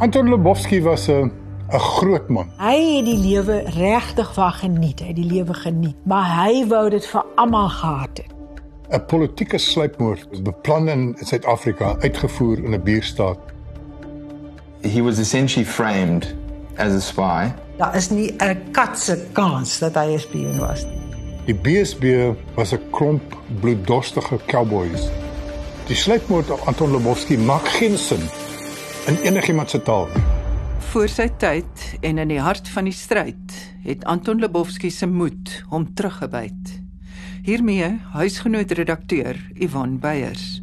Anton Lubowski was 'n 'n groot man. Hy het die lewe regtig van geniet, hy het die lewe geniet, maar hy wou dit vir almal gehad het. 'n Politieke sluipmoord beplan in Suid-Afrika, uitgevoer in 'n buurstaat. He was essentially framed as a spy. Daar is nie 'n kat se kans dat hy 'n spioen was nie. Die BSB was 'n klomp bloeddorstige cowboys. Die sluipmoord op Anton Lubowski maak geen sin in enigiemand se taal nie. Voor sy tyd en in die hart van die stryd het Anton Lubowski se moed hom teruggebyt. Hiermee huisgenoot redakteur Ivan Beyers.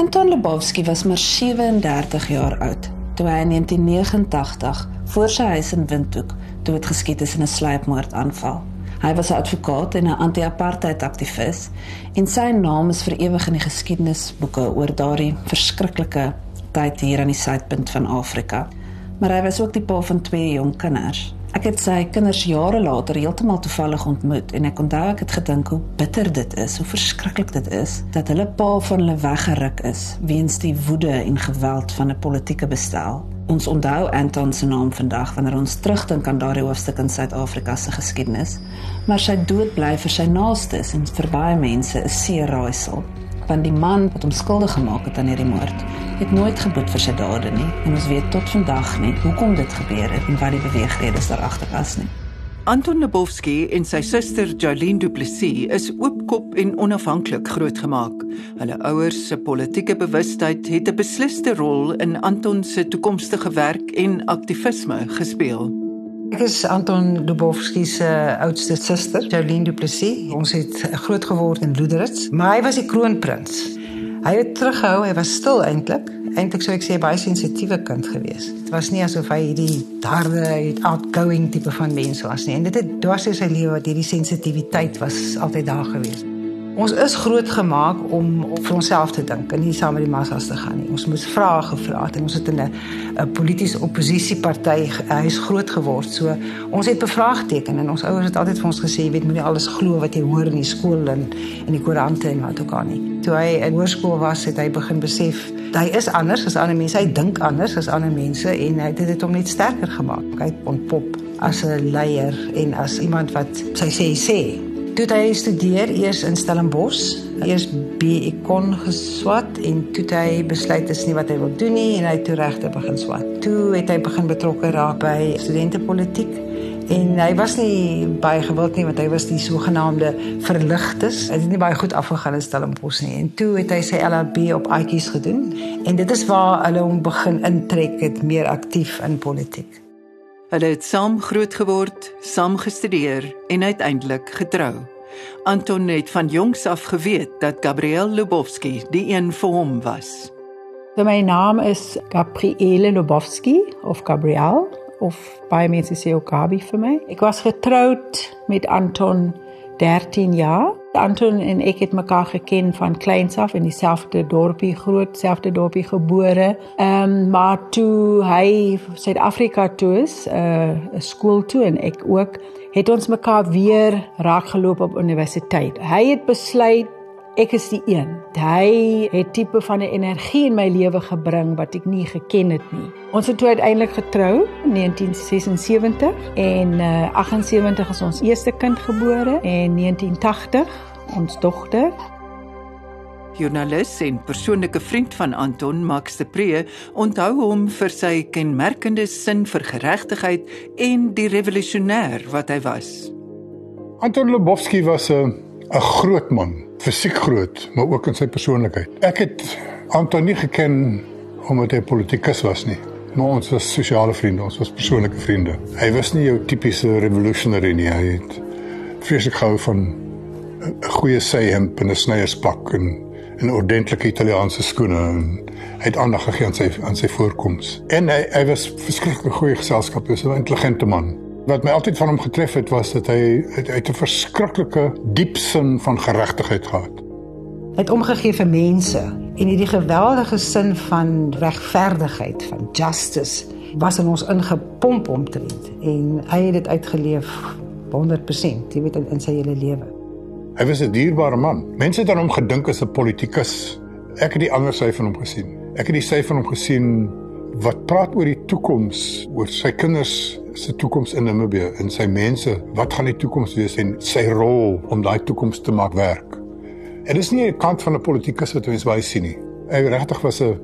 Anton Lubowski was maar 37 jaar oud toe hy in 1989 voor sy huis in Windhoek geskied is in 'n sluipmoordaanval. Hy was 'n advokaat en 'n anti-apartheid aktivis en sy naam is vir ewig in die geskiedenisboeke oor daardie verskriklike tyd hier aan die suidpunt van Afrika. Maar hy was ook die pa van twee jong kinders. Ek het sy kinders jare later heeltemal toevallig ontmoet en ek onthou ek het gedink hoe bitter dit is, hoe verskriklik dit is dat hulle pa van hulle weggeruk is weens die woede en geweld van 'n politieke bestel. Ons onthou Anton se naam vandag wanneer ons terugdink aan daardie hoofstuk in Suid-Afrika se geskiedenis, maar sy dood bly vir sy naastes en vir baie mense 'n seer raaisel. Want die man wat hom skuldig gemaak het aan hierdie moord, het nooit geboet vir sy dade nie en ons weet tot vandag nie hoekom dit gebeur het en wat die beweegredes daar agter was nie. Anton Lubowski en sy suster Jolene Du Plessis is oopkop en onafhanklik grootgemaak. Hulle ouers se politieke bewustheid het 'n besliste rol in Anton se toekomstige werk en aktivisme gespeel. Ek is Anton Lubowski se oudste suster, Jolene Du Plessis. Ons het groot geword in Loederitz, maar hy was die kroonprins. Hy het teruggehou, hy was stil eintlik. Eintlik sou ek sê baie sensitiewe kind gewees. Dit was nie asof hy hierdie harde, outgoing tipe van mens was nie. En dit het dwars deur sy lewe dat hierdie sensitiwiteit was altyd daar gewees. Ons is groot gemaak om vir onsself te dink en nie saam met die massas te gaan nie. Ons moes vrae gevra het en ons het in 'n politieke oppositieparty huis groot geword. So ons het bevraagteken en ons ouers het altyd vir ons gesê, jy weet, moenie alles glo wat jy hoor in die skool en in die koerante en wat ook al nie. Toe hy in hoërskool was, het hy begin besef hy is anders as ander mense. Hy dink anders as ander mense en hy het dit hom net sterker gemaak. Hy ontpop as 'n leier en as iemand wat sy sê sê Toe hy studeer eers in Stellenbosch, eers BEcon geswat en toe hy besluit dis nie wat hy wil doen nie en hy toe regte begin swat. Toe het hy begin betrokke raak by studentepolitiek en hy was nie baie gewild nie want hy was die sogenaamde verligtes. Hy het nie baie goed afgegaan in Stellenbosch nie. En toe het hy sy LLB op Aatjies gedoen en dit is waar hulle hom begin intrek het meer aktief in politiek. Hulle het saam groot geword, saam gestudeer en uiteindelik getrou. Anton het van jongs af geweet dat Gabriel Lubowski die een vir hom was. So my naam is Gabriele Lubowski of Gabriel of baie mense sê ook Gabi vir my. Ek was getroud met Anton 13 jaar. Anton en ek het mekaar geken van kleins af in dieselfde dorpie groot, selfde dorpie gebore. Ehm um, maar toe hy Suid-Afrika toe is, 'n uh, skool toe en ek ook, het ons mekaar weer raakgeloop op universiteit. Hy het besluit ek is die een. Hy het tipe van 'n energie in my lewe gebring wat ek nie geken het nie. Ons het toe uiteindelik getrou in 1976 en uh, 78 is ons eerste kind gebore en 1980 ons dogter. Joernalis en persoonlike vriend van Anton, Max de Pre, onthou hom vir sy kenmerkende sin vir geregtigheid en die revolusionêr wat hy was. Anton Lubowski was 'n 'n groot man, fisiek groot, maar ook in sy persoonlikheid. Ek het Anton nie geken omdat hy politikus was nie. Maar ons was sosiale vriende, ons was persoonlike vriende. Hy was nie jou tipiese revolutionary nie. Hy het vreeslik gehou van 'n goeie syhemp en 'n snyierspak en 'n ordentlike Italiaanse skoene en hy het aandag gegee aan sy aan sy voorkoms. En hy hy was verskriklik goeie geselskap, hy was 'n intelligente man. Wat my altyd van hom getref het was dat hy uit 'n verskriklike diep sin van geregtigheid gehad. Hy het omgegee vir mense en hierdie geweldige sin van regverdigheid, van justice was in ons ingepomp omtrent en hy het dit uitgeleef 100%, jy weet in, in sy hele lewe. Hy was 'n dierbare man. Mense het aan hom gedink as 'n politikus. Ek het die ander sy van hom gesien. Ek het die sy van hom gesien wat praat oor die toekoms, oor sy kinders se toekoms in Namibië en sy mense. Wat gaan die toekoms wees en sy rol om daai toekoms te maak werk? En dis nie 'n kant van 'n politikus wat mens baie sien nie. Hy regtig was 'n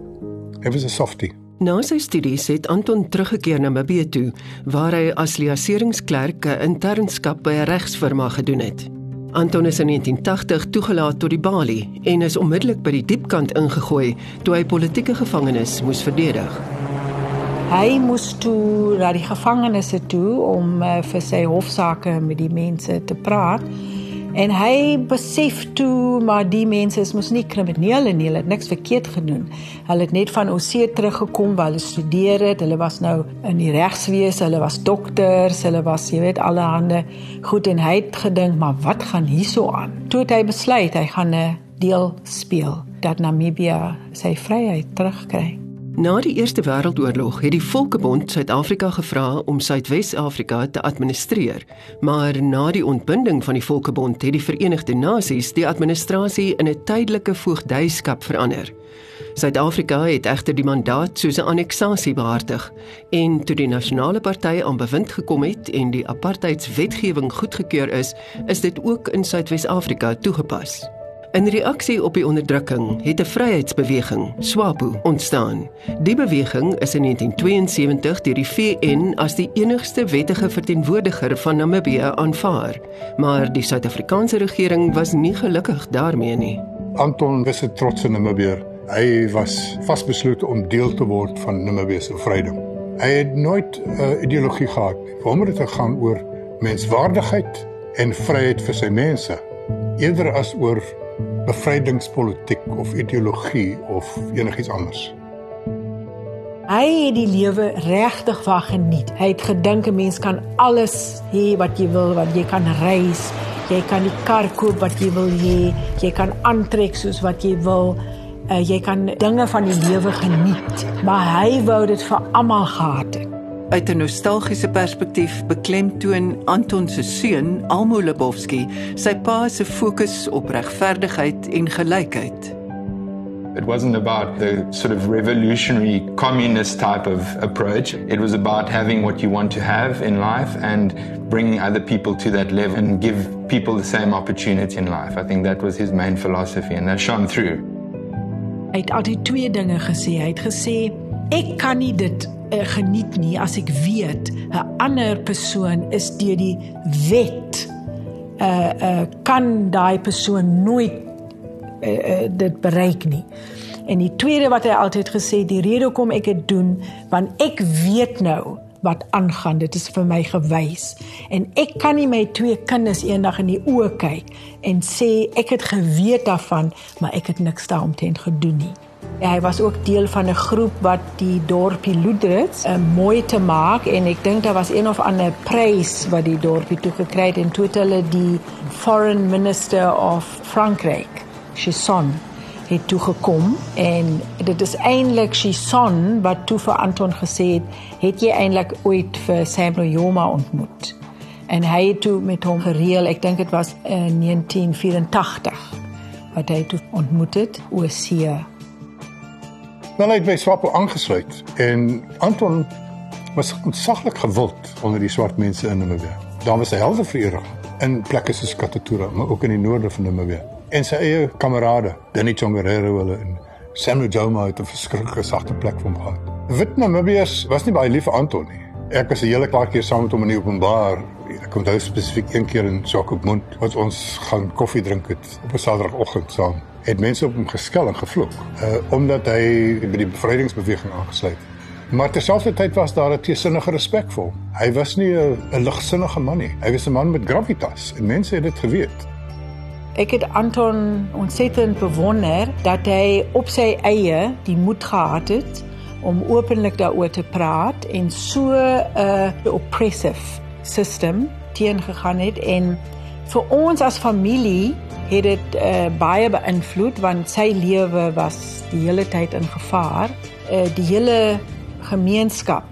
hy was 'n softie. Na sy studies het Anton teruggekeer na Namibië toe waar hy as liaseringsklerk 'n internskap by 'n regsfirma gedoen het. Anton is in 1980 toegelaat tot die Bali en is onmiddellik by die diepkant ingegooi toe hy politieke gevangenes moes verdedig. Hy moes toe na die gevangenisse toe om uh, vir sy hofsaake met die mense te praat. En hy besef toe maar die mense is mos nie kriminele nie, hulle het niks verkeerd gedoen. Hulle het net van Osee teruggekom waar hulle studeer het. Hulle was nou in die regswese, hulle was dokters, hulle was, jy weet, alle hande goed en hy het gedink, maar wat gaan hierso aan? Toe het hy besluit hy gaan 'n deel speel dat Namibië sy vryheid terugkry. Na die Eerste Wêreldoorlog het die Volkebond Suid-Afrika gevra om Suidwes-Afrika te administreer, maar na die ontbinding van die Volkebond het die Verenigde Nasies die administrasie in 'n tydelike voogdyskap verander. Suid-Afrika het egter die mandaat soos 'n anneksasie behartig en toe die Nasionale Party aan bewind gekom het en die apartheidswetgewing goedgekeur is, is dit ook in Suidwes-Afrika toegepas. In reaksie op die onderdrukking het 'n vryheidsbeweging, SWAPO, ontstaan. Die beweging is in 1972 deur die VN as die enigste wettige verteenwoordiger van Namibië aanvaar, maar die Suid-Afrikaanse regering was nie gelukkig daarmee nie. Anton was 'n trotse Namibier. Hy was vasbeslote om deel te word van Namibië se vrydom. Hy het nooit 'n uh, ideologie gehad. Vir hom het dit gegaan oor menswaardigheid en vryheid vir sy mense, eerder as oor bevrydingspolitiek of ideologie of enigiets anders. Hy het die lewe regtig van geniet. Hy het gedink 'n mens kan alles hê wat jy wil, wat jy kan reis, jy kan die kar koop wat jy wil hê, jy kan aantrek soos wat jy wil. Uh, jy kan dinge van die lewe geniet, maar hy wou dit vir almal gehad het. Uit 'n nostalgiese perspektief beklemtoon Anton se seun, Almo Lebowski, sy pa se fokus op regverdigheid en gelykheid. It wasn't about the sort of revolutionary communist type of approach. It was about having what you want to have in life and bringing other people to that level and give people the same opportunity in life. I think that was his main philosophy and that shone through. Hy het altyd twee dinge gesê. Hy het gesê ek kan nie dit uh, geniet nie as ek weet 'n ander persoon is deur die wet uh uh kan daai persoon nooit uh, uh, dit bereik nie. En die tweede wat hy altyd gesê, die rede hoekom ek dit doen, want ek weet nou wat aangaan. Dit is vir my gewys. En ek kan nie my twee kinders eendag in die oë kyk en sê ek het geweet daarvan, maar ek het niks daaromtrent gedoen nie. Hy was ook deel van 'n groep wat die dorpie Loedrits uh, mooi te maak en ek dink daar was een of ander prys wat die dorpie toe gekry het en toe het hulle die foreign minister of Frankryk, Chisson, het toe gekom en dit is eintlik Chisson wat toe vir Anton gesê het, het jy eintlik ooit vir Samuel Joma ontmoet? En hy het toe met hom gereël, ek dink dit was in 1984 wat hy toe ontmoet het oor see Dan het by Swapo aangesluit en Anton was ontsaglik gewild onder die swart mense in Namibië. Daar was 'n heldeverering in plekke soos Katatura, maar ook in die noorde van Namibië. En sy eie kamerade, Danny Chongerero hulle en Samuel Joma het 'n verskriklike sagte plek vir hom gehad. Wit Namibiërs was nie baie lief vir Anton nie. Ek was 'n hele paar keer saam met hom in die openbaar. Ek daar spesifiek een keer in Jacobmund wat ons gaan koffie drink het op 'n Saterdagoggend saam het mense op hom geskel en gevloek uh omdat hy by die bevrydingsbeweging aangesluit het. Maar terselfdertyd was daar 'n teesinnige respek vir hom. Hy was nie 'n ligsinnige man nie. Hy was 'n man met gravitas en mense het dit geweet. Ek het Anton ontsettend bewonder dat hy op sy eie die moed gehad het om openlik daaroor te praat en so 'n uh, oppressive system teengegaan het en vir ons as familie het dit uh, baie beïnvloed want sy lewe was die hele tyd in gevaar. Uh, die hele gemeenskap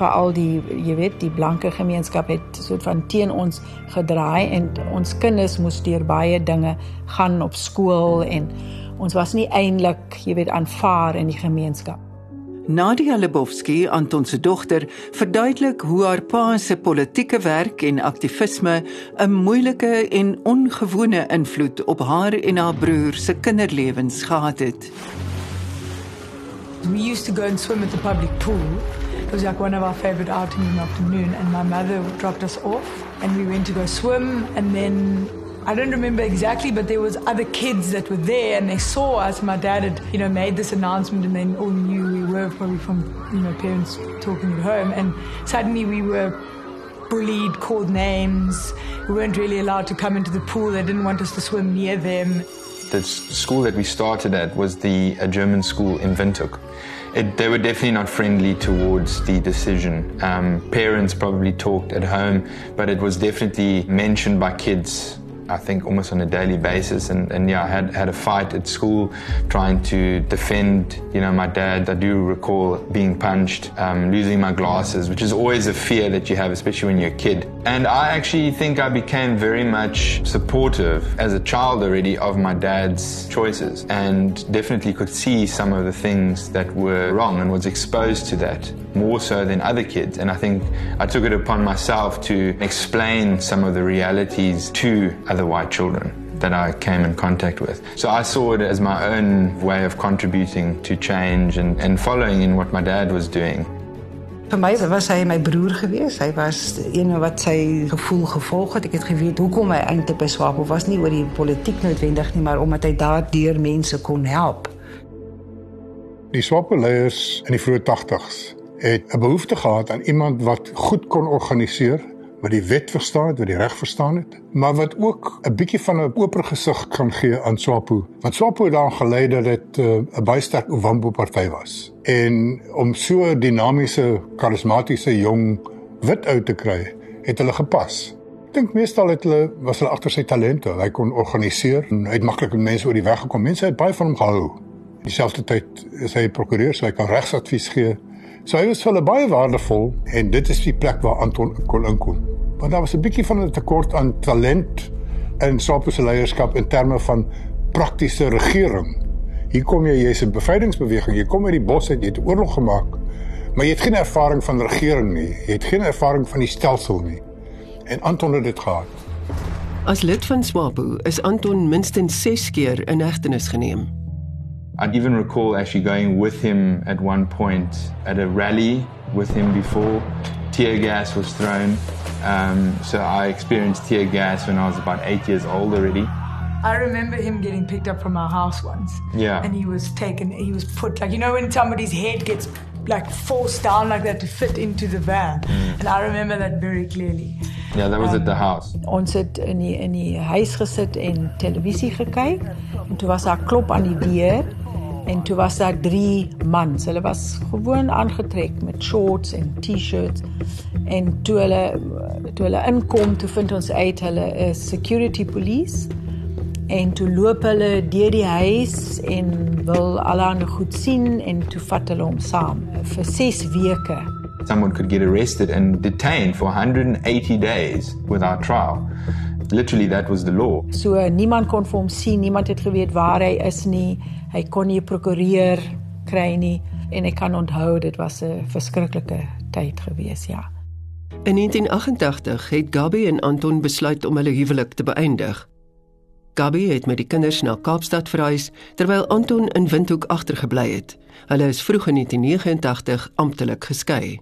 veral die jy weet die blanke gemeenskap het soort van teen ons gedraai en ons kinders moes deur baie dinge gaan op skool en ons was nie eintlik jy weet aanvaar in die gemeenskap. Nadia Lebowski, Anton se dogter, verduidelik hoe haar pa se politieke werk en aktivisme 'n moeilike en ongewone invloed op haar en haar broer se kinderlewens gehad het. We used to go and swim at the public pool. It was like one of our favorite outings in the afternoon and my mother dropped us off and we went to go swim and then I don't remember exactly, but there was other kids that were there and they saw us. My dad had, you know, made this announcement and they all knew we were probably from, you know, parents talking at home. And suddenly we were bullied, called names. We weren't really allowed to come into the pool. They didn't want us to swim near them. The school that we started at was the a German school in Windhoek. It, they were definitely not friendly towards the decision. Um, parents probably talked at home, but it was definitely mentioned by kids I think almost on a daily basis. And, and yeah, I had, had a fight at school trying to defend, you know, my dad. I do recall being punched, um, losing my glasses, which is always a fear that you have, especially when you're a kid. And I actually think I became very much supportive as a child already of my dad's choices and definitely could see some of the things that were wrong and was exposed to that more so than other kids. And I think I took it upon myself to explain some of the realities to other white children that I came in contact with. So I saw it as my own way of contributing to change and, and following in what my dad was doing. Vir my was hy my broer gewees. Hy was een wat sy gevoel gevolg het. Ek het geweet hoekom hy eintlik by Swapo was nie oor die politiek noodwendig nie, maar omdat hy daardeur mense kon help. Die Swapo leiers in die vroeë 80s het 'n behoefte gehad aan iemand wat goed kon organiseer, wat die wet verstaan het, wat die reg verstaan het, maar wat ook 'n bietjie van 'n oop gesig kan gee aan Swapo. Want Swapo het daar gelei dat dit uh, 'n baie sterk Ovambo party was. En om so 'n dinamiese, karismatiese jong wit uit te kry, het hulle gepas. Ek dink meestal het hulle was hulle agter sy talente. Hy kon organiseer en hy het maklik met mense oor die weg gekom. Mense het baie van hom gehou. Dieselfde tyd is hy prokureur, so hy kan regsadvies gee So hy was vir hulle baie waardevol en dit is die plek waar Anton kon inkom. Want daar was 'n bietjie van 'n tekort aan talent in SAPO se leierskap in terme van praktiese regering. Hier kom jy, jy's 'n bevrydingsbeweging, jy kom uit die bos uit, jy het oorlog gemaak, maar jy het geen ervaring van regering nie. Jy het geen ervaring van die stelsel nie. En Anton het dit gehad. As lid van SWAPO is Anton minstens 6 keer in hegtenis geneem. I'd even recall actually going with him at one point at a rally with him before. Tear gas was thrown. Um, so I experienced tear gas when I was about eight years old already. I remember him getting picked up from our house once. Yeah. And he was taken, he was put, like, you know, when somebody's head gets like forced down like that to fit into the van. Mm. And I remember that very clearly. Yeah, that was um, at the house. Ons het in die in die huis gesit en televisie gekyk. En toe was daar klop aan die deur en toe was daar drie mans. Hulle was gewoon aangetrek met shorts en T-shirts. En toe hulle toe hulle inkom, toe vind ons uit hulle is security police. En toe loop hulle deur die huis en wil allerhande goed sien en toe vat hulle hom saam vir 6 weke. Someone could get arrested and detained for 180 days without trial. Literally that was the law. So niemand kon vir hom sien, niemand het geweet waar hy is nie. Hy kon nie 'n prokureur kry nie en ek kan onthou dit was 'n verskriklike tyd gewees, ja. In 1988 het Gabby en Anton besluit om hulle huwelik te beëindig. Gabby het met die kinders na Kaapstad verhuis terwyl Anton in Windhoek agtergebly het. Hulle is vroeg in 1989 amptelik geskei.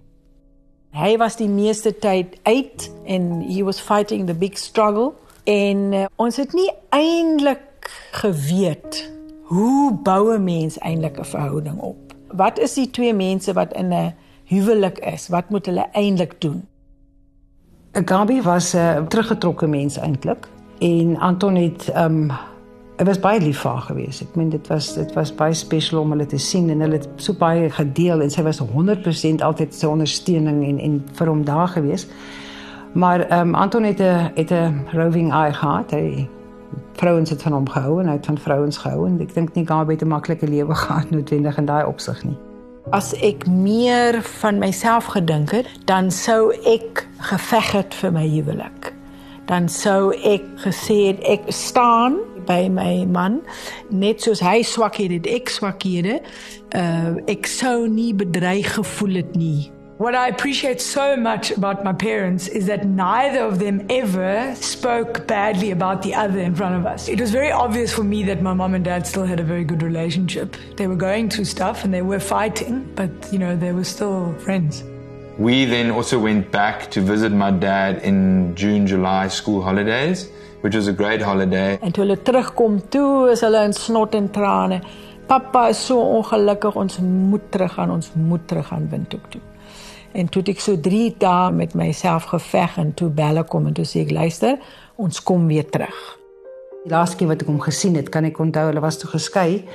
Hy was die meeste tyd uit en he was fighting the big struggle en uh, ons het nie eintlik geweet hoe bou 'n mens eintlik 'n verhouding op? Wat is die twee mense wat in 'n huwelik is? Wat moet hulle eintlik doen? Gabi was 'n teruggetrokke mens eintlik en Anton het um, Hy was baie lief vir haar gewees. Ek meen dit was dit was baie spesiaal om hulle te sien en hulle het so baie gedeel en sy was 100% altyd sy ondersteuning en en vir hom daar gewees. Maar ehm um, Anton het 'n het 'n roving eye gehad. Hy vrouens het van hom gehou en hy het van vrouens gehou en ek dink nie Gabi het 'n maklike lewe gehad noodwendig in daai opsig nie. As ek meer van myself gedink het, dan sou ek geveg het vir my huwelik. Dan sou ek gesê het ek staan by my man. Net soos hy swakhede het ek swakhede. Uh ek sou nie bedreig gevoel het nie. What I appreciate so much about my parents is that neither of them ever spoke badly about the other in front of us. It was very obvious for me that my mom and dad still had a very good relationship. They were going through stuff and they were fighting, but you know, they were still friends. We then also went back to visit my dad in June, July school holidays, which was a great holiday. En toe hulle terugkom, toe is hulle in snot en trane. Pappa is so ongelukkig, ons moet teruggaan, ons moet teruggaan Windhoek toe. En toe ek so 3 dae met myself geveg en toe belle kom en toe sê ek luister, ons kom weer terug. Die laaste keer wat ek hom gesien het, kan ek onthou hulle was toe geskei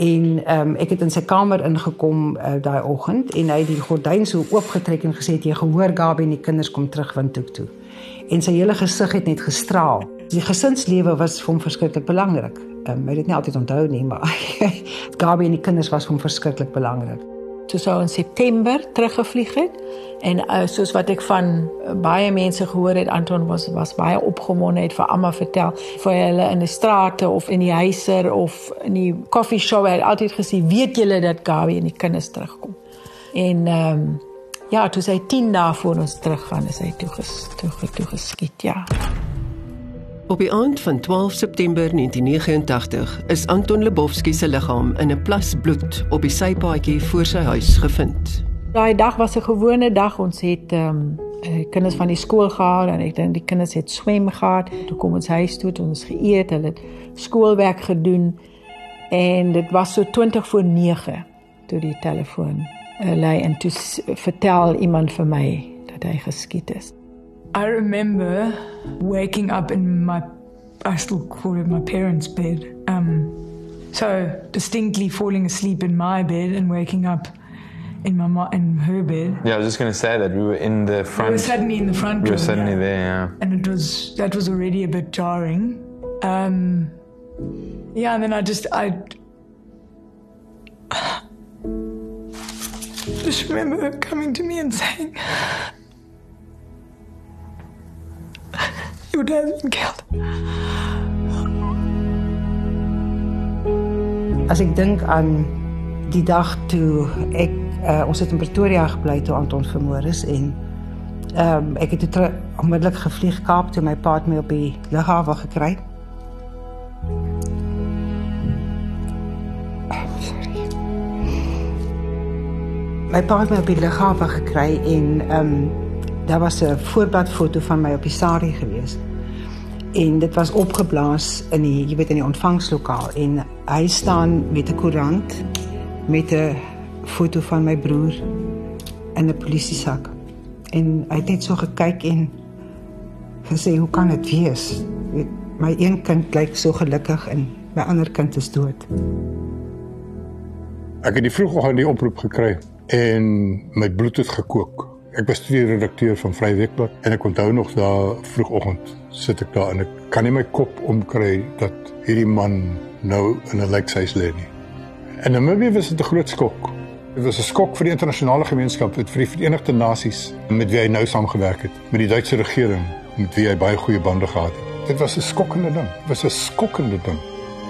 en ehm um, ek het in sy kamer ingekom uh, daai oggend en hy het die gordyn so oopgetrek en gesê jy gehoor Gabi en die kinders kom terug Windhoek toe. En sy hele gesig het net gestraal. Die gesinslewe was vir hom verskriklik belangrik. Ehm um, hy het dit nie altyd onthou nie, maar Gabi en die kinders was vir hom verskriklik belangrik. Toe sou in September teruggevlieg het en uh, soos wat ek van uh, baie mense gehoor het Anton was was baie opgewonde het vir almal vertel vir hulle in die strate of in die huise of in die koffie shop het altyd gesê weet julle dat Gabi en die kinders terugkom? En ehm um, ja toe sy 10 dae voor ons teruggaan is hy toe toe, toe geskiet ja Op die aand van 12 September 1989 is Anton Lebowski se liggaam in 'n plas bloed op die sypaadjie voor sy huis gevind. Daai dag was 'n gewone dag. Ons het ehm um, kinders van die skool gehaal en ek dink die kinders het swem gehad. Toe kom ons huis toe, ons geëet, hulle het skoolwerk gedoen en dit was so 20 voor 9 toe die telefoon uh, lei en toe vertel iemand vir my dat hy geskiet is. I remember waking up in my, I still call it my parents' bed. Um, so distinctly falling asleep in my bed and waking up in my mo- in her bed. Yeah, I was just going to say that we were in the front. We were suddenly in the front. We were room, suddenly yeah. there, yeah. and it was that was already a bit jarring. Um, yeah, and then I just I just remember her coming to me and saying. Your dad's been killed. As ek dink aan die dag toe ek uh, ons het in Pretoria gebly toe Anton vermoor is en ehm um, ek het toe onmiddellik gevlieg Kaap toe my pa het my op die lughawe gekry. My pa het my op die lughawe gekry en ehm um, daar was 'n voorbladfoto van my op die sari gewees. En dit was opgeblaas in die jy weet in die ontvangslokaal en hy staan met 'n koerant met 'n foto van my broer in 'n polisiesak. En hy het net so gekyk en gesê hoe kan dit wees? Weet, my een kind lyk so gelukkig en my ander kind is dood. Ek het die vroegoggend die oproep gekry en my bloed het gekook. Ek was die redakteur van Vry Weekblad en ek onthou nog daar vroegoggend sit ek daar en ek kan nie my kop omkry dat hierdie man nou in 'n lijkhuis lê nie. En Namibië was dit 'n groot skok. Dit was 'n skok vir die internasionale gemeenskap, vir die Verenigde Nasies met wie hy nou saamgewerk het, met die Duitse regering met wie hy baie goeie bande gehad het. Dit was 'n skokkende ding. Dit was 'n skokkende ding.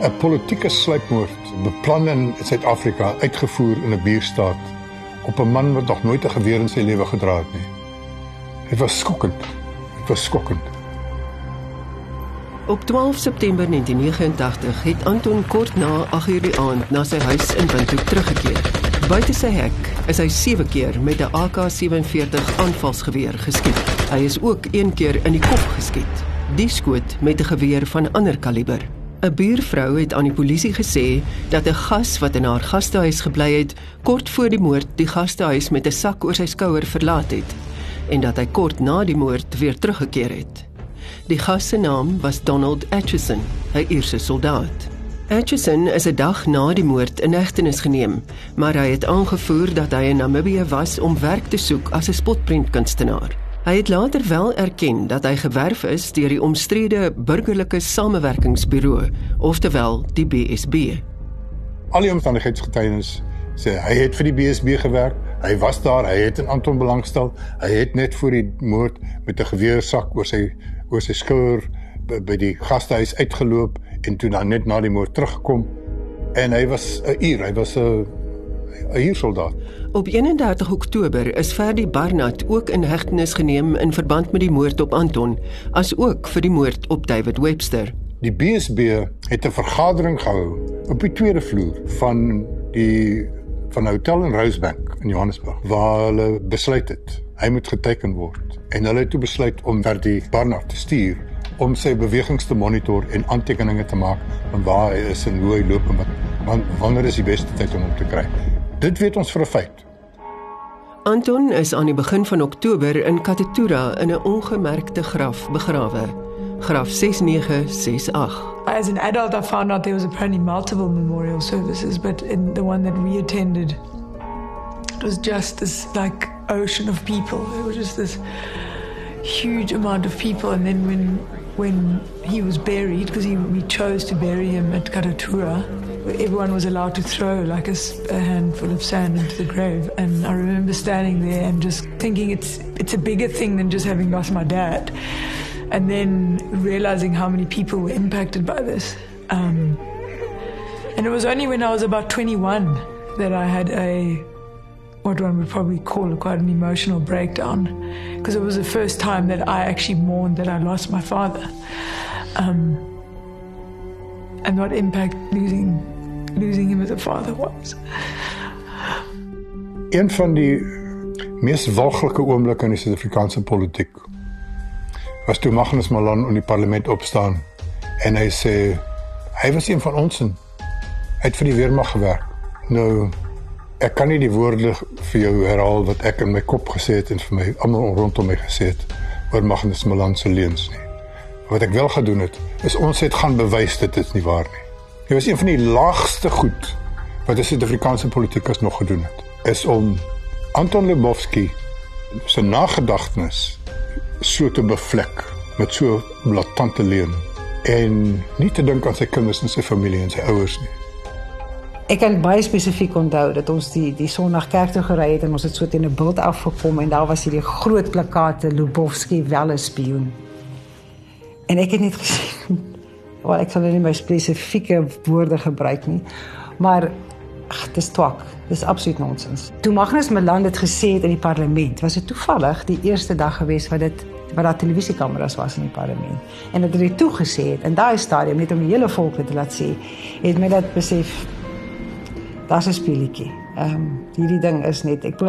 'n Politieke sluipmoord beplan in Suid-Afrika, uitgevoer in 'n buurstaat op 'n man wat nog nooit 'n geweer in sy lewe gedra het nie. Dit was skokkend. Dit was skokkend. Op 12 September 1989 het Anton kort na 8:00 die aand na sy huis in Windhoek teruggekeer. Buite sy hek is hy 7 keer met 'n AK-47 aanvalsgeweer geskiet. Hy is ook een keer in die kop geskiet. Die skoot met 'n geweer van ander kaliber. 'n Buurvrou het aan die polisie gesê dat 'n gas wat in haar gastehuis gebly het, kort voor die moord die gastehuis met 'n sak oor sy skouer verlaat het en dat hy kort na die moord weer teruggekeer het. Die gas se naam was Donald Atchison, 'n Ierse soldaat. Atchison is 'n dag na die moord in hegtenis geneem, maar hy het aangevoer dat hy in Namibië was om werk te soek as 'n spotprentkunstenaar. Hy het later wel erken dat hy gewerf is deur die omstrede burgerlike samewerkingsburo, oftewel die BSB. Al die omstandigheidsgetuienis sê hy het vir die BSB gewerk. Hy was daar, hy het in Anton belangstel. Hy het net voor die moord met 'n geweersak oor sy oor sy skouer by, by die gastehuis uitgeloop en toe dan net na die moord teruggekom en hy was 'n uur, hy was 'n 'n huursoldaat. Op 31 Oktober is Ferdi Barnard ook in hegtenis geneem in verband met die moord op Anton, asook vir die moord op David Webster. Die BSB het 'n vergadering gehou op die tweede vloer van die van 'n hotel in Rosebank in Johannesburg waar hulle besluit het hy moet geteken word en hulle het toe besluit om Ferdi Barnard te stuur om sy bewegings te monitor en aantekeninge te maak van waar hy is en hoe hy loop en wat wanneer is die beste tyd om hom te kry. Dit weet ons vir 'n feit. Anton is aan die begin van Oktober in Katatura in 'n ongemerkte graf begrawe. Graf 6968. As an adult, I found out there was apparently multiple memorial services, but in the one that we attended, it was just this like ocean of people. It was just this huge amount of people, and then when when he was buried, because we chose to bury him at Karatura, everyone was allowed to throw like a, a, handful of sand into the grave. And I remember standing there and just thinking it's it's a bigger thing than just having lost my dad. And then realizing how many people were impacted by this. Um, and it was only when I was about 21 that I had a what one would probably call quite an emotional breakdown because it was the first time that I actually mourned that I lost my father. Um, and what impact losing losing him as a father was. Een van die mees walglike oomblikke in die Suid-Afrikaanse politiek was toe Magnus Malan in die parlement opstaan en hy sê hy was een van ons en hy het vir die weermag gewerk. Nou ek kan nie die woorde vir jou herhaal wat ek in my kop gesê het en vir my almal rondom my gesê het oor Magnus Malan se leuns nie. Wat ek wel gedoen het, is ons het gaan bewys dit is nie waar nie. Dit was een van die laagste goed wat die Suid-Afrikaanse politikus nog gedoen het, is om Anton Lubowski se nagedagtenis so te bevlek met so blaatante leuen en nie te dink aan sy kinders en sy familie en sy ouers nie. Ek kan baie spesifiek onthou dat ons die die Sondag kerk toe gery het en ons het so teen 'n bult afgekom en daar was hierdie groot plakate Lubowski wel 'n spioen. En ek het net gesê, "Wel, ek sal nie my spesifieke woorde gebruik nie, maar ag, dis twak. Dis absoluut nonsens." Toe Magnus Malan dit gesê het in die parlement, was dit toevallig die eerste dag gewees wat dit wat daar televisiekameras was in die parlement. En dit het hy toe gesê het in daai stadium net om die hele volk te laat sê, het my dat besef daar's 'n speletjie. Ehm um, hierdie ding is net ek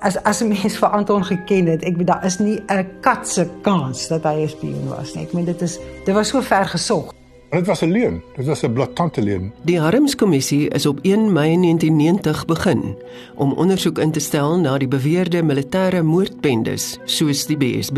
as as 'n mens vir Anton geken het, ek weet daar is nie 'n kat se kans dat hy 'n spioen was nie. Ek meen dit is dit was so ver gesog. Dit was 'n leuen. Dit was 'n blaatante leuen. Die Harmskommissie is op 1 Mei 1990 begin om ondersoek in te stel na die beweerde militêre moordbendes soos die BSB.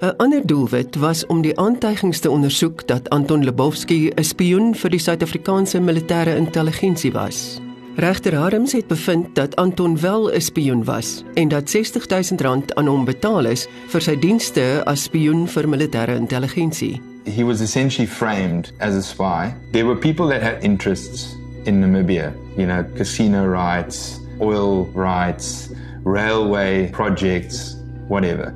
'n Ander doelwit was om die aantuigings te ondersoek dat Anton Lebowski 'n spioen vir die Suid-Afrikaanse militêre intelligensie was. Regter Harms het bevind dat Anton wel 'n spioen was en dat R60000 aan hom betaal is vir sy dienste as spioen vir militêre intelligensie. He was essentially framed as a spy. There were people that had interests in Namibia, you know, casino rights, oil rights, railway projects, whatever.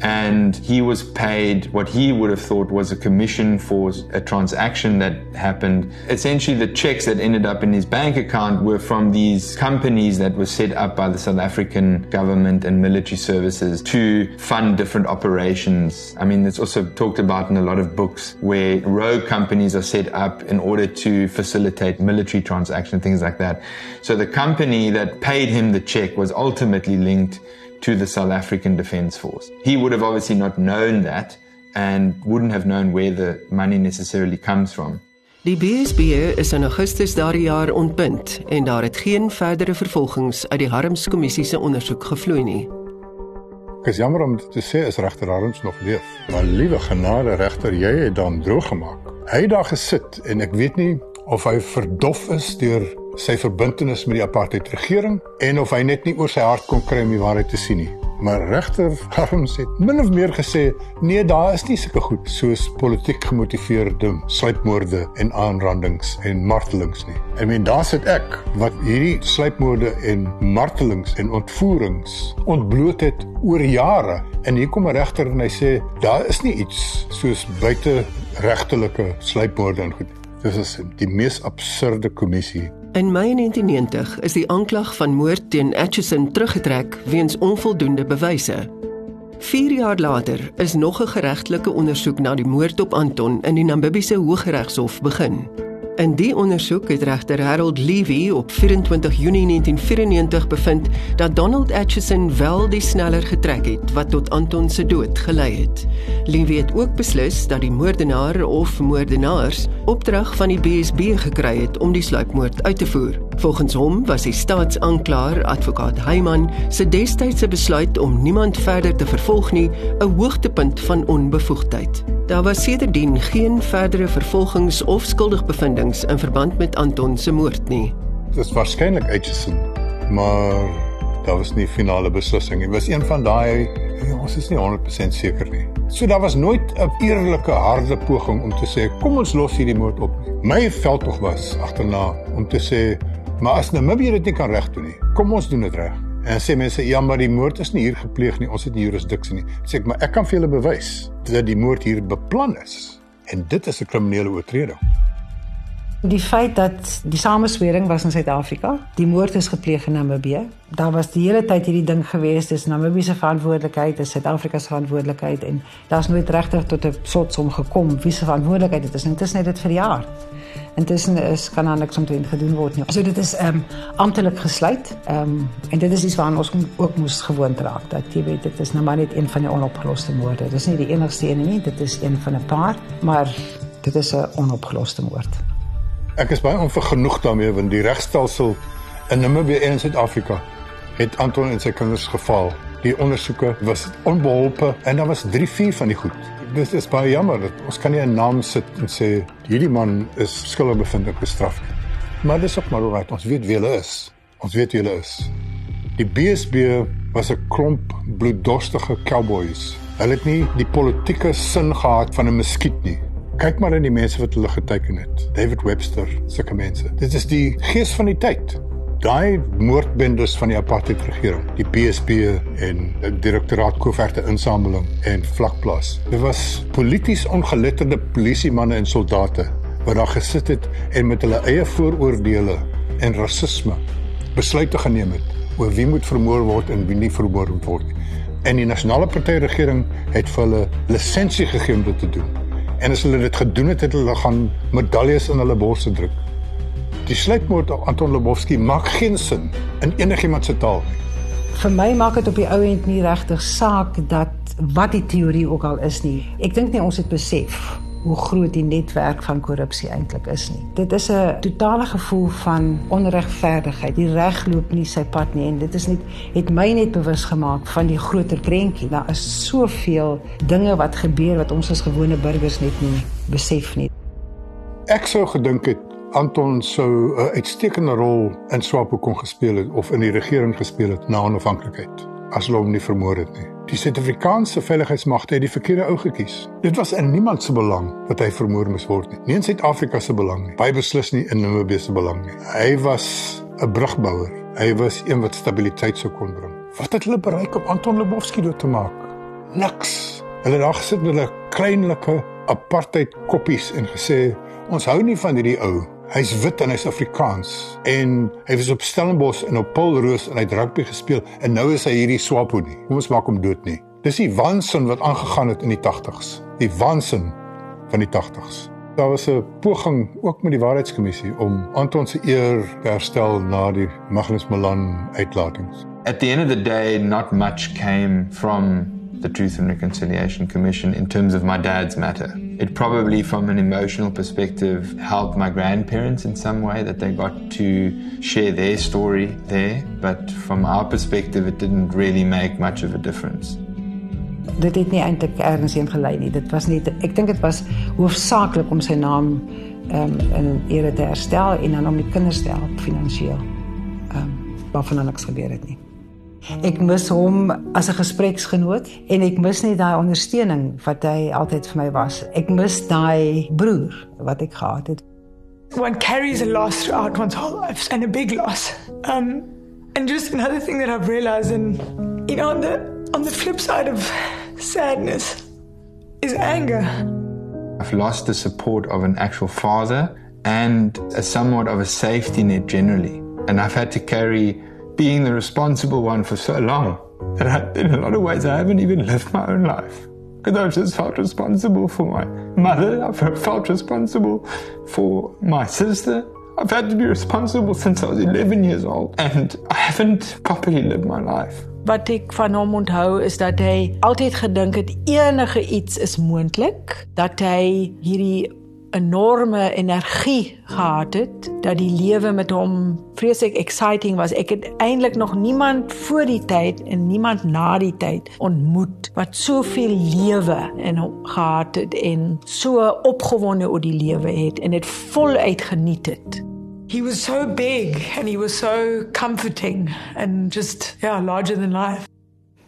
And he was paid what he would have thought was a commission for a transaction that happened. Essentially, the checks that ended up in his bank account were from these companies that were set up by the South African government and military services to fund different operations. I mean, it's also talked about in a lot of books where rogue companies are set up in order to facilitate military transactions, things like that. So the company that paid him the check was ultimately linked to the South African Defence Force. He would have obviously not known that and wouldn't have known where the money necessarily comes from. Die BSB is in Augustus daardie jaar ontbind en daar het geen verdere vervolgings uit die Harms kommissie se ondersoek gevloei nie. Ek is jammer om te sê is regter Harms nog leef. Maar liewe genade regter, jy het dan droog gemaak. Hy het daar gesit en ek weet nie of hy verdof is deur sy verbintenis met die apartheid regering en of hy net nie oor sy hart kon kry om die waarheid te sien nie. Maar regter Harms het min of meer gesê, nee, daar is nie sulke goed soos politiek gemotiveerde sluipmoorde en aanrandings en martelings nie. I mean, daar sit ek wat hierdie sluipmoorde en martelings en ontvoerings ontbloot het oor jare en hier kom 'n regter en hy sê daar is nie iets soos buite regtelike sluipmoorde en goed Dit is die mees absurde kommissie. In Mei 1990 is die aanklag van moord teen Atchison teruggetrek weens onvoldoende bewyse. 4 jaar later is nog 'n geregtelike ondersoek na die moord op Anton in die Namibiese Hooggeregshof begin. In die ondersoek het regter Harold Levy op 24 Junie 1994 bevind dat Donald Atchison wel die sneller getrek het wat tot Anton se dood gelei het. Levy het ook beslis dat die moordenaar of moordenaars opdrag van die BSB gekry het om die sluipmoord uit te voer. Volgens hom was die staatsaanklaer, advokaat Heyman, se destydse besluit om niemand verder te vervolg nie 'n hoogtepunt van onbevoegdheid. Daar was sedertdien geen verdere vervolgings of skuldigbevindings in verband met Anton se moord nie. Dit is waarskynlik Aitchison, maar daar was nie finale beslissing nie. Was een van daai ja, ons is nie 100% seker nie. So daar was nooit 'n eerlike harde poging om te sê kom ons los hierdie moord op nie. My veldtog was agterna om te sê maar as Namibië dit nie kan regdoen nie, kom ons doen dit reg. En sê mense ja, maar die moord is nie hier gepleeg nie. Ons het nie jurisdiksie nie. Sê ek, maar ek kan vir julle bewys dat die moord hier beplan is. En dit is 'n kriminele oortreding. Die feit dat die sameswering was in Suid-Afrika, die moord is gepleeg in Namibië. Daar was die hele tyd hierdie ding gewees, dis Namibië se verantwoordelikheid, dis Suid-Afrika se verantwoordelikheid en daar's nooit regtig tot 'n slotsom gekom wie se verantwoordelikheid dit is. Het dit vir jaar Intussen is kan daar niks omtrent gedoen word nie. So dit is ehm um, amptelik gesluit. Ehm um, en dit is iets waaraan ons ook moes gewoond raak. Dat jy weet dit is nou maar net een van die onopgeloste moorde. Dit is nie die enigste een nie, dit is een van 'n paar, maar dit is 'n onopgeloste moord. Ek is baie onvergenoeg daarmee want die regstelsel in Namibië en Suid-Afrika het Anton en sy kinders geval. Die ondersoeke was onbeholpe en daar was 3, 4 van die goed dit is baie jammer ons kan nie 'n naam sit en sê hierdie man is skuldig bevind en bestraf nie. Maar dis ook maar reg, ons weet wie hulle is. Ons weet wie hulle is. Die BSB was 'n klomp bloeddorstige cowboys. Hulle het nie die politieke sin gehad van 'n muskiet nie. Kyk maar in die mense wat hulle geteken het. David Webster, sulke mense. Dit is die gees van die tyd daai moordbendes van die apartheid regering, die BSP en die direktoraat koeverte insameling en vlakplaas. Dit was polities ongeletterde polisiemanne en soldate wat daar gesit het en met hulle eie vooroordeele en rasisme besluite geneem het oor wie moet vermoor word en wie nie vermoor moet word nie. En die nasionale party regering het vir hulle lisensie gegee om dit te doen. En as hulle dit gedoen het, het hulle gaan medaljes in hulle borste druk. Die sluipmoord op Anton Lubowski maak geen sin in enigiemand se taal nie. Vir my maak dit op die ou end nie regtig saak dat wat die teorie ook al is nie. Ek dink nie ons het besef hoe groot die netwerk van korrupsie eintlik is nie. Dit is 'n totale gevoel van onregverdigheid. Die reg loop nie sy pad nie en dit is net het my net bewus gemaak van die groter prentjie. Daar is soveel dinge wat gebeur wat ons as gewone burgers net nie besef nie. Ek sou gedink het Anton sou 'n uitstekende rol in SWAPO kon gespeel het of in die regering gespeel het na onafhanklikheid as hulle hom nie vermoor het nie. Die Suid-Afrikaanse veiligheidsmagte het die verkeerde ou gekies. Dit was in niemand se belang dat hy vermoor moes word nie. Nie in Suid-Afrika se belang nie. Baie beslis nie in Namibië se belang nie. Hy was 'n brugbouer. Hy was een wat stabiliteit sou kon bring. Wat het hulle bereik om Anton Lubowski dood te maak? Niks. Hulle daar gesit met hulle kleinlike apartheid koppies en gesê ons hou nie van hierdie ou Hy's wit en hy's Afrikaans en hy was op Stellenbosch en op Paulroos en hy het rugby gespeel en nou is hy hierdie swapo nie. Kom ons maak hom dood nie. Dis die waansin wat aangegaan het in die 80s. Die waansin van die 80s. Daar was 'n poging ook met die waarheidskommissie om Anton se eer te herstel na die Magnus Malan uitlatings. At the end of the day not much came from the Truth and Reconciliation Commission in terms of my dad's matter. It probably, from an emotional perspective, helped my grandparents in some way that they got to share their story there. But from our perspective, it didn't really make much of a difference. Dit het nie eintlik ergens heen gelei nie. Dit was nie ek dink dit was hoofsaaklik om sy naam ehm um, in ere te herstel en dan om die kinders te help finansiëel. Ehm um, waarvan niks gebeur het nie. Ek mis hom as 'n gespreksgenoot en ek mis net daai ondersteuning wat hy altyd vir my was. Ek mis daai broer wat ek gehad het. One carries a loss throughout one's whole life and a big loss. Um and just another thing that I've realized and you know on the on the flip side of sadness is anger. I've lost the support of an actual father and a somewhat of a safety net generally. And I've had to carry being the responsible one for so long that I, in a lot of ways I haven't even lived my own life. Because I've just felt responsible for my mother, I've felt responsible for my sister. I've had to be responsible since I was 11 years old, and I haven't properly lived my life. Wat ek van hom onthou is dat hy altyd gedink het enige iets is moontlik, dat hy hierdie enorme energie gehad het dat die lewe met hom vreeslik exciting was. Ek het eintlik nog niemand voor die tyd en niemand na die tyd ontmoet wat soveel lewe in hom gehad het en so opgewonde oor die lewe het en dit voluit geniet het. He was so big and he was so comforting and just yeah, larger than life.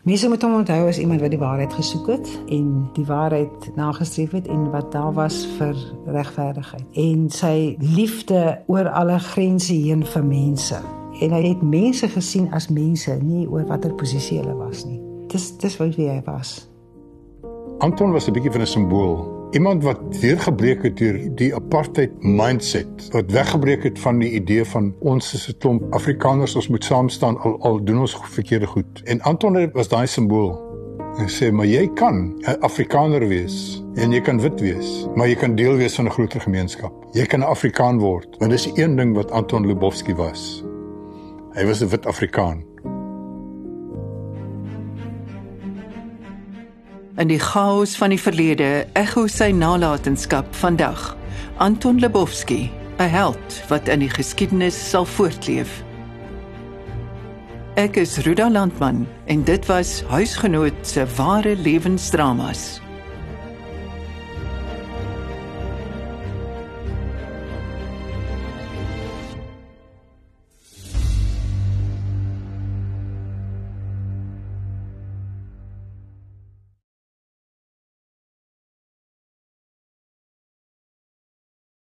Mense moet hom onthou as iemand wat die waarheid gesoek het en die waarheid nagestreef het en wat daar was vir regverdigheid en sy liefde oor alle grense heen vir mense. En hy het mense gesien as mense, nie oor watter posisie hulle was nie. Dis dis wat wie hy was. Anton was 'n bietjie van 'n simbool iemand wat deurgebreek het deur die apartheid mindset wat weggebreek het van die idee van ons is 'n klomp Afrikaners ons moet saam staan al al doen ons verkeerde goed. En Anton was daai simbool. En sê maar jy kan 'n Afrikaner wees en jy kan wit wees maar jy kan deel wees van 'n groter gemeenskap. Jy kan 'n Afrikaan word. Want dis een ding wat Anton Lubowski was. Hy was 'n wit Afrikaan In die chaos van die verlede ekho sy nalatenskap vandag. Anton Lebowski, 'n held wat in die geskiedenis sal voortleef. Ek is Ruda Landman en dit was huisgenoot se ware lewensdramas.